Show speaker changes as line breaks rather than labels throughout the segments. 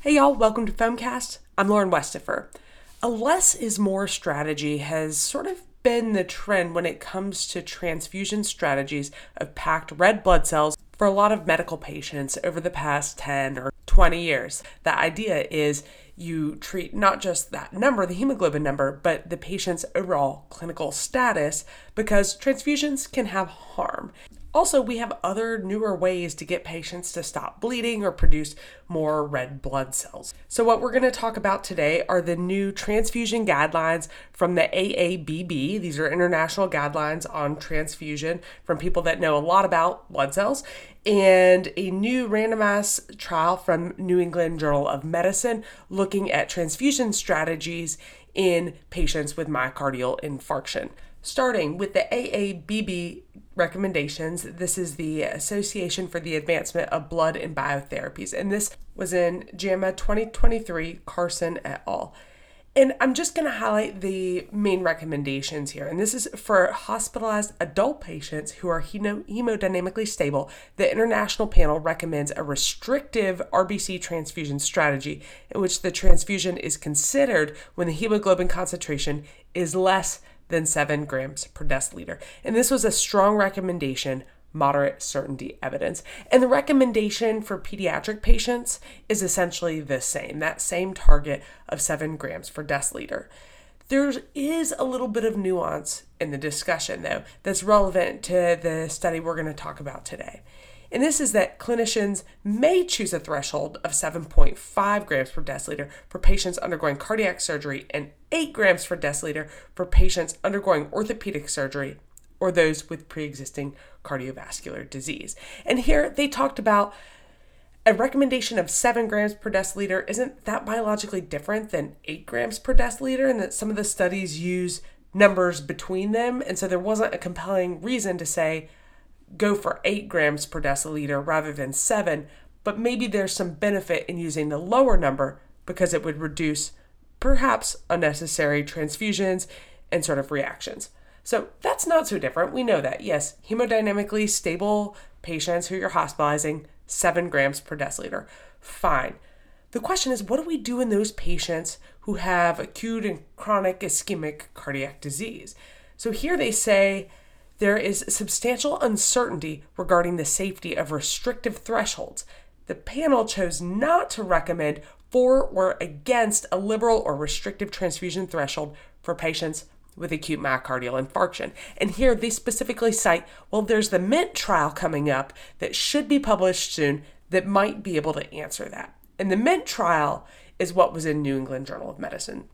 Hey y'all, welcome to Foamcast. I'm Lauren Westafer. A less is more strategy has sort of been the trend when it comes to transfusion strategies of packed red blood cells for a lot of medical patients over the past 10 or 20 years. The idea is you treat not just that number, the hemoglobin number, but the patient's overall clinical status because transfusions can have harm. Also, we have other newer ways to get patients to stop bleeding or produce more red blood cells. So, what we're going to talk about today are the new transfusion guidelines from the AABB. These are international guidelines on transfusion from people that know a lot about blood cells, and a new randomized trial from New England Journal of Medicine looking at transfusion strategies in patients with myocardial infarction. Starting with the AABB recommendations. This is the Association for the Advancement of Blood and Biotherapies, and this was in JAMA 2023, Carson et al. And I'm just going to highlight the main recommendations here. And this is for hospitalized adult patients who are hemodynamically stable. The international panel recommends a restrictive RBC transfusion strategy in which the transfusion is considered when the hemoglobin concentration is less than 7 grams per deciliter. And this was a strong recommendation, moderate certainty evidence. And the recommendation for pediatric patients is essentially the same that same target of 7 grams per deciliter. There is a little bit of nuance in the discussion, though, that's relevant to the study we're going to talk about today. And this is that clinicians may choose a threshold of 7.5 grams per deciliter for patients undergoing cardiac surgery and 8 grams per deciliter for patients undergoing orthopedic surgery or those with pre existing cardiovascular disease. And here they talked about a recommendation of 7 grams per deciliter isn't that biologically different than 8 grams per deciliter, and that some of the studies use numbers between them. And so there wasn't a compelling reason to say, go for 8 grams per deciliter rather than 7, but maybe there's some benefit in using the lower number because it would reduce perhaps unnecessary transfusions and sort of reactions. So that's not so different. We know that. Yes, hemodynamically stable patients who you're hospitalizing, 7 grams per deciliter. Fine. The question is, what do we do in those patients who have acute and chronic ischemic cardiac disease? So here they say there is substantial uncertainty regarding the safety of restrictive thresholds. The panel chose not to recommend for or against a liberal or restrictive transfusion threshold for patients with acute myocardial infarction. And here they specifically cite well, there's the MINT trial coming up that should be published soon that might be able to answer that. And the MINT trial is what was in New England Journal of Medicine.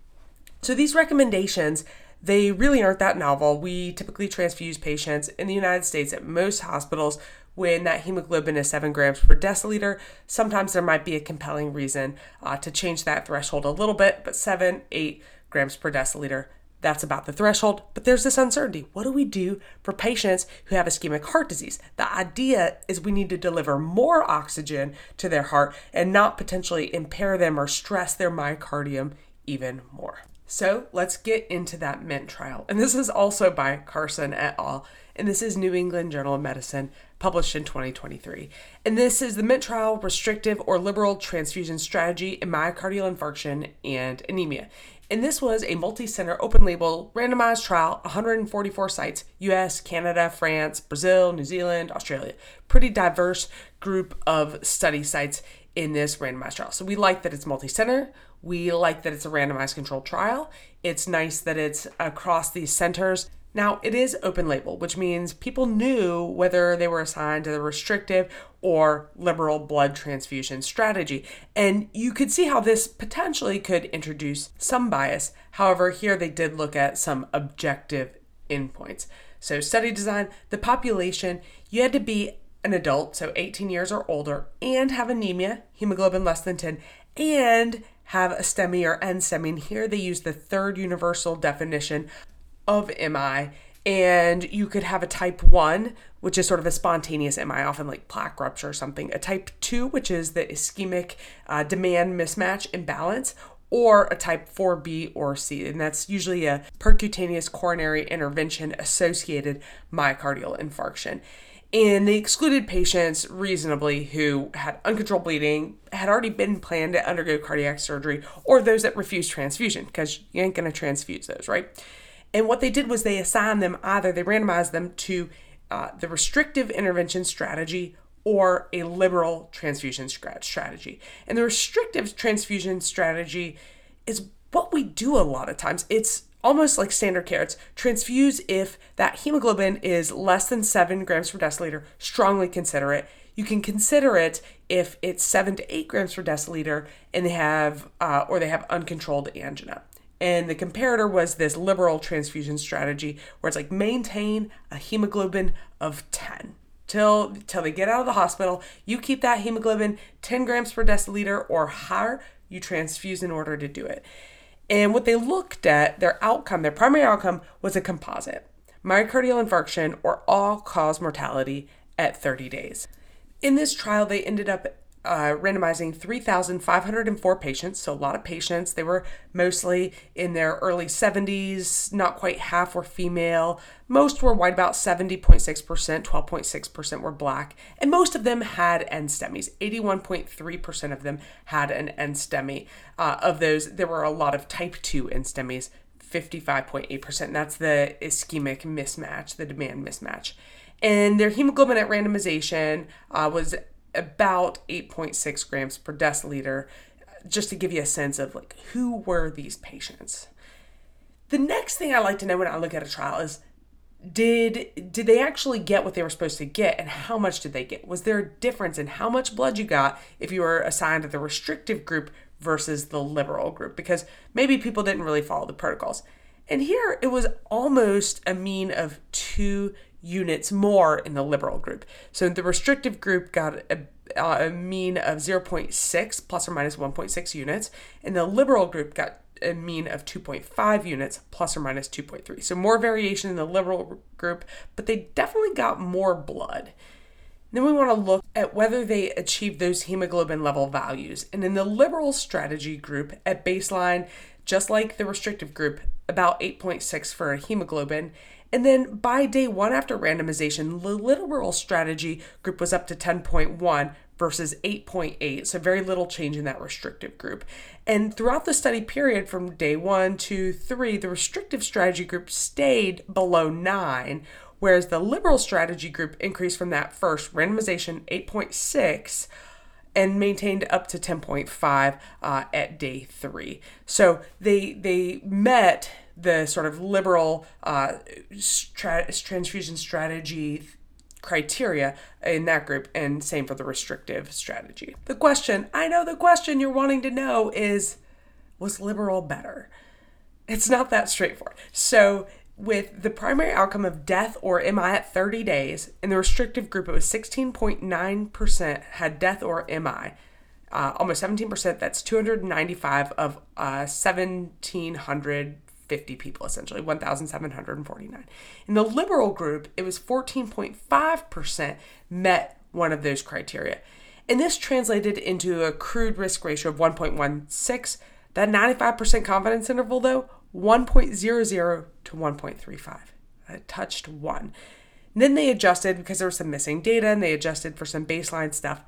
So these recommendations they really aren't that novel. We typically transfuse patients in the United States at most hospitals when that hemoglobin is 7 grams per deciliter. Sometimes there might be a compelling reason uh, to change that threshold a little bit, but 7, 8 grams per deciliter, that's about the threshold. But there's this uncertainty. What do we do for patients who have ischemic heart disease? The idea is we need to deliver more oxygen to their heart and not potentially impair them or stress their myocardium even more. So let's get into that MINT trial. And this is also by Carson et al. And this is New England Journal of Medicine, published in 2023. And this is the MINT trial restrictive or liberal transfusion strategy in myocardial infarction and anemia. And this was a multi center, open label, randomized trial, 144 sites US, Canada, France, Brazil, New Zealand, Australia. Pretty diverse group of study sites in this randomized trial. So we like that it's multi center. We like that it's a randomized controlled trial. It's nice that it's across these centers. Now, it is open label, which means people knew whether they were assigned to the restrictive or liberal blood transfusion strategy. And you could see how this potentially could introduce some bias. However, here they did look at some objective endpoints. So, study design, the population, you had to be an adult, so 18 years or older, and have anemia, hemoglobin less than 10, and have a STEMI or NSTEMI. And here they use the third universal definition of MI. And you could have a type 1, which is sort of a spontaneous MI, often like plaque rupture or something. A type 2, which is the ischemic uh, demand mismatch imbalance, or a type 4B or C, and that's usually a percutaneous coronary intervention associated myocardial infarction. And they excluded patients reasonably who had uncontrolled bleeding, had already been planned to undergo cardiac surgery, or those that refused transfusion, because you ain't going to transfuse those, right? And what they did was they assigned them either, they randomized them to uh, the restrictive intervention strategy or a liberal transfusion strategy. And the restrictive transfusion strategy is what we do a lot of times. It's almost like standard carrots, transfuse if that hemoglobin is less than seven grams per deciliter, strongly consider it. You can consider it if it's seven to eight grams per deciliter and they have, uh, or they have uncontrolled angina. And the comparator was this liberal transfusion strategy where it's like maintain a hemoglobin of 10 till till they get out of the hospital. You keep that hemoglobin 10 grams per deciliter or higher. You transfuse in order to do it. And what they looked at, their outcome, their primary outcome was a composite myocardial infarction or all cause mortality at 30 days. In this trial, they ended up uh, randomizing 3,504 patients, so a lot of patients. They were mostly in their early 70s, not quite half were female. Most were white, about 70.6%, 12.6% were black, and most of them had NSTEMIs. 81.3% of them had an NSTEMI. Uh, of those, there were a lot of type 2 NSTEMIs, 55.8%. That's the ischemic mismatch, the demand mismatch. And their hemoglobin at randomization uh, was about 8.6 grams per deciliter, just to give you a sense of like who were these patients. The next thing I like to know when I look at a trial is did did they actually get what they were supposed to get and how much did they get? Was there a difference in how much blood you got if you were assigned to the restrictive group versus the liberal group? Because maybe people didn't really follow the protocols. And here it was almost a mean of two units more in the liberal group. So the restrictive group got a, uh, a mean of 0.6 plus or minus 1.6 units, and the liberal group got a mean of 2.5 units plus or minus 2.3. So more variation in the liberal group, but they definitely got more blood. Then we want to look at whether they achieved those hemoglobin level values. And in the liberal strategy group at baseline, just like the restrictive group, about 8.6 for a hemoglobin, and then by day one after randomization, the liberal strategy group was up to 10.1 versus 8.8, so very little change in that restrictive group. And throughout the study period from day one to three, the restrictive strategy group stayed below 9, whereas the liberal strategy group increased from that first randomization 8.6 and maintained up to 10.5 uh, at day three. So they they met the sort of liberal uh, tra- transfusion strategy criteria in that group, and same for the restrictive strategy. The question, I know the question you're wanting to know is was liberal better? It's not that straightforward. So, with the primary outcome of death or MI at 30 days, in the restrictive group, it was 16.9% had death or MI. Uh, almost 17%, that's 295 of uh, 1,700 50 people essentially, 1,749. In the liberal group, it was 14.5% met one of those criteria. And this translated into a crude risk ratio of 1.16. That 95% confidence interval, though, 1.00 to 1.35. It touched one. And then they adjusted because there was some missing data and they adjusted for some baseline stuff.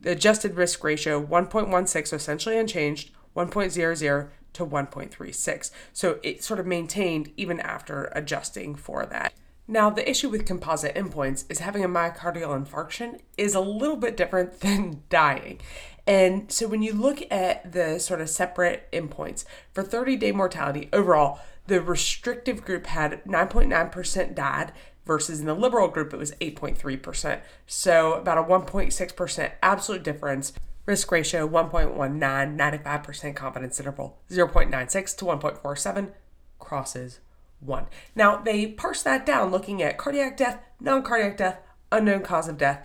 The adjusted risk ratio 1.16, so essentially unchanged, 1.00 to 1.36. So it sort of maintained even after adjusting for that. Now, the issue with composite endpoints is having a myocardial infarction is a little bit different than dying. And so when you look at the sort of separate endpoints for 30 day mortality overall, the restrictive group had 9.9% died versus in the liberal group it was 8.3%. So about a 1.6% absolute difference Risk ratio 1.19, 95% confidence interval 0.96 to 1.47, crosses 1. Now, they parse that down looking at cardiac death, non cardiac death, unknown cause of death.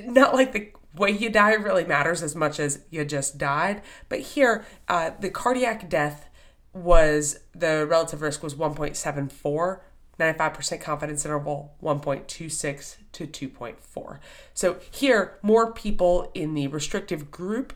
Not like the way you die really matters as much as you just died, but here, uh, the cardiac death was the relative risk was 1.74 95% confidence interval 1.26 to 2.4. So here, more people in the restrictive group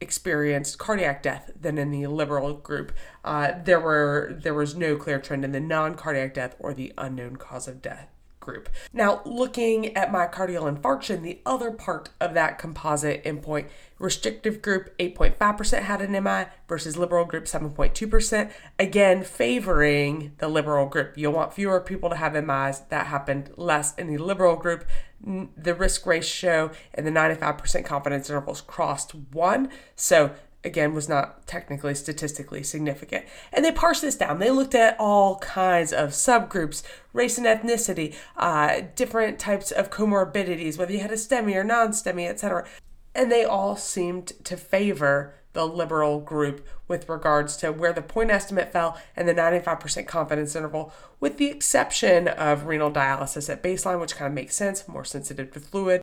experienced cardiac death than in the liberal group. Uh, there were there was no clear trend in the non-cardiac death or the unknown cause of death group. Now, looking at myocardial infarction, the other part of that composite endpoint, restrictive group 8.5% had an MI versus liberal group 7.2%, again favoring the liberal group. You'll want fewer people to have MIs. That happened less in the liberal group. The risk ratio and the 95% confidence intervals crossed one. So again was not technically statistically significant. And they parsed this down. They looked at all kinds of subgroups, race and ethnicity, uh, different types of comorbidities, whether you had a STEMI or non-STEMI, etc. And they all seemed to favor the liberal group with regards to where the point estimate fell and the 95% confidence interval, with the exception of renal dialysis at baseline, which kind of makes sense, more sensitive to fluid,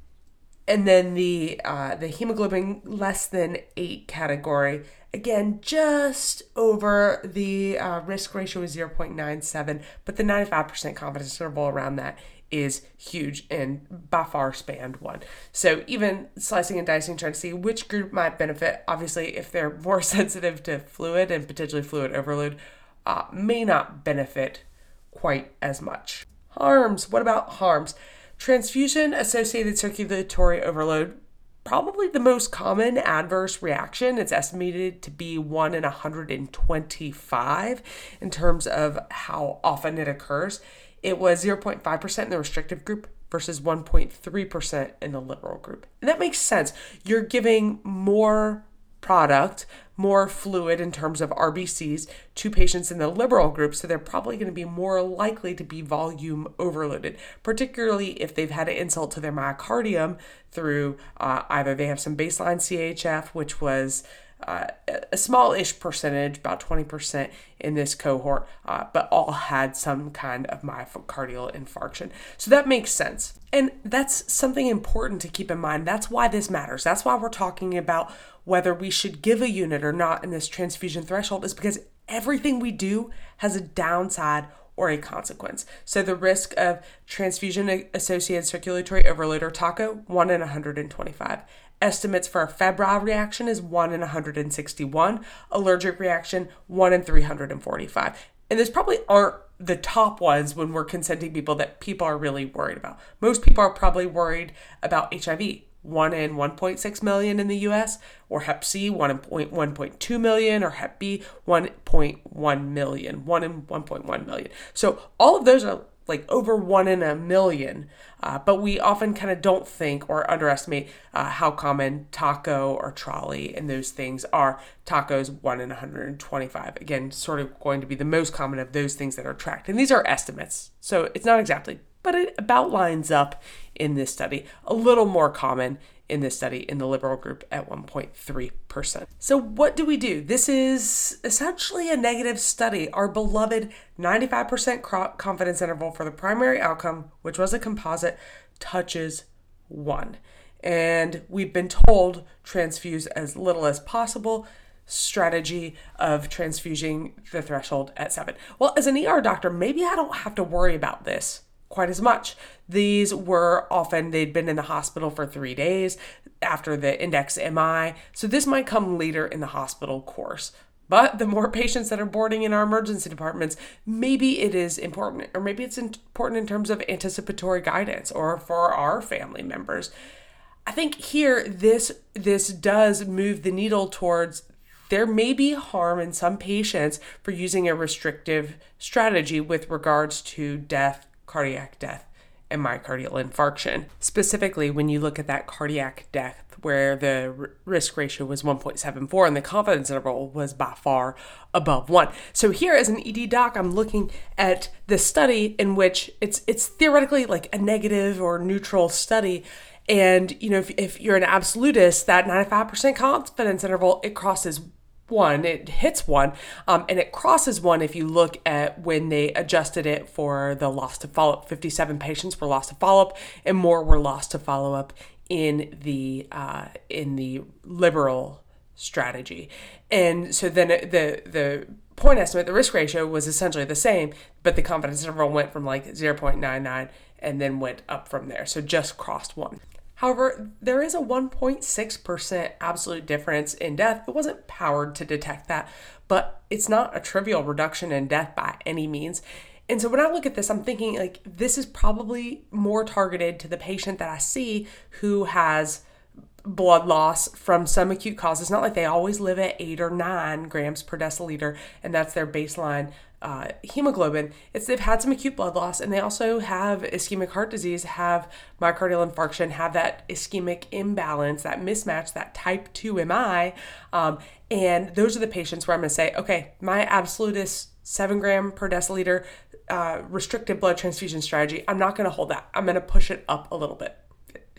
and then the uh, the hemoglobin less than eight category again just over the uh, risk ratio is 0.97 but the 95% confidence interval around that is huge and by far spanned one. So even slicing and dicing trying to see which group might benefit obviously if they're more sensitive to fluid and potentially fluid overload uh, may not benefit quite as much. Harms what about harms Transfusion associated circulatory overload, probably the most common adverse reaction. It's estimated to be 1 in 125 in terms of how often it occurs. It was 0.5% in the restrictive group versus 1.3% in the liberal group. And that makes sense. You're giving more product, more fluid in terms of RBCs to patients in the liberal group, so they're probably going to be more likely to be volume overloaded, particularly if they've had an insult to their myocardium through uh, either they have some baseline CHF, which was uh, a small-ish percentage, about 20% in this cohort, uh, but all had some kind of myocardial infarction. So that makes sense. And that's something important to keep in mind. That's why this matters. That's why we're talking about whether we should give a unit or not in this transfusion threshold is because everything we do has a downside or a consequence. So the risk of transfusion associated circulatory overload or TACO, 1 in 125. Estimates for a febrile reaction is 1 in 161, allergic reaction 1 in 345. And these probably aren't the top ones when we're consenting people that people are really worried about. Most people are probably worried about HIV, 1 in 1.6 million in the US, or Hep C, 1 in 1.2 million, or Hep B, 1.1 million, 1 in 1.1 million. So all of those are like over 1 in a million, uh, but we often kind of don't think or underestimate uh, how common TACO or TRALI and those things are. Tacos 1 in 125. Again, sort of going to be the most common of those things that are tracked. And these are estimates, so it's not exactly but it about lines up in this study. A little more common in this study in the liberal group at 1.3%. So, what do we do? This is essentially a negative study. Our beloved 95% confidence interval for the primary outcome, which was a composite, touches one. And we've been told transfuse as little as possible strategy of transfusing the threshold at seven. Well, as an ER doctor, maybe I don't have to worry about this quite as much. These were often, they'd been in the hospital for three days after the index MI. So this might come later in the hospital course. But the more patients that are boarding in our emergency departments, maybe it is important, or maybe it's important in terms of anticipatory guidance or for our family members. I think here this this does move the needle towards there may be harm in some patients for using a restrictive strategy with regards to death cardiac death and myocardial infarction. Specifically, when you look at that cardiac death where the r- risk ratio was 1.74 and the confidence interval was by far above 1. So here as an ED doc, I'm looking at the study in which it's it's theoretically like a negative or neutral study and you know if, if you're an absolutist that 95% confidence interval it crosses one, it hits one, um, and it crosses one if you look at when they adjusted it for the loss to follow up. 57 patients were lost to follow up, and more were lost to follow up in the uh, in the liberal strategy. And so then the the point estimate, the risk ratio was essentially the same, but the confidence interval went from like 0.99 and then went up from there. So just crossed one. However, there is a 1.6% absolute difference in death. It wasn't powered to detect that, but it's not a trivial reduction in death by any means. And so when I look at this, I'm thinking like this is probably more targeted to the patient that I see who has blood loss from some acute cause. It's not like they always live at eight or nine grams per deciliter, and that's their baseline uh, hemoglobin. It's they've had some acute blood loss, and they also have ischemic heart disease, have myocardial infarction, have that ischemic imbalance, that mismatch, that type 2 MI. Um, and those are the patients where I'm going to say, okay, my absolute is seven gram per deciliter uh, restricted blood transfusion strategy. I'm not going to hold that. I'm going to push it up a little bit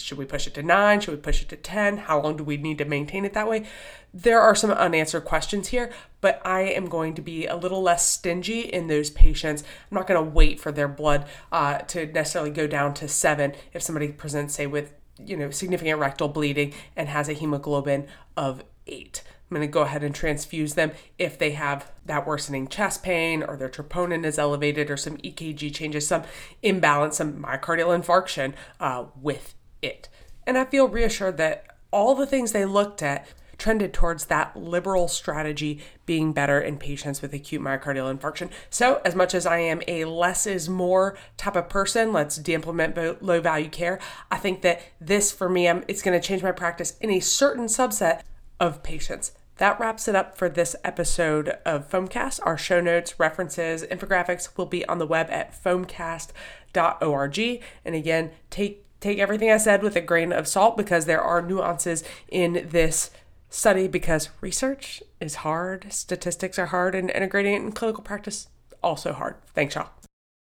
should we push it to nine? Should we push it to 10? How long do we need to maintain it that way? There are some unanswered questions here, but I am going to be a little less stingy in those patients. I'm not going to wait for their blood uh, to necessarily go down to seven if somebody presents, say, with you know significant rectal bleeding and has a hemoglobin of eight. I'm going to go ahead and transfuse them if they have that worsening chest pain or their troponin is elevated or some EKG changes, some imbalance, some myocardial infarction uh, with it. And I feel reassured that all the things they looked at trended towards that liberal strategy being better in patients with acute myocardial infarction. So, as much as I am a less is more type of person, let's de-implement low value care. I think that this for me, I'm, it's going to change my practice in a certain subset of patients. That wraps it up for this episode of Foamcast. Our show notes, references, infographics will be on the web at foamcast.org. And again, take take everything I said with a grain of salt because there are nuances in this study because research is hard, statistics are hard, and integrating it in clinical practice also hard. Thanks, y'all.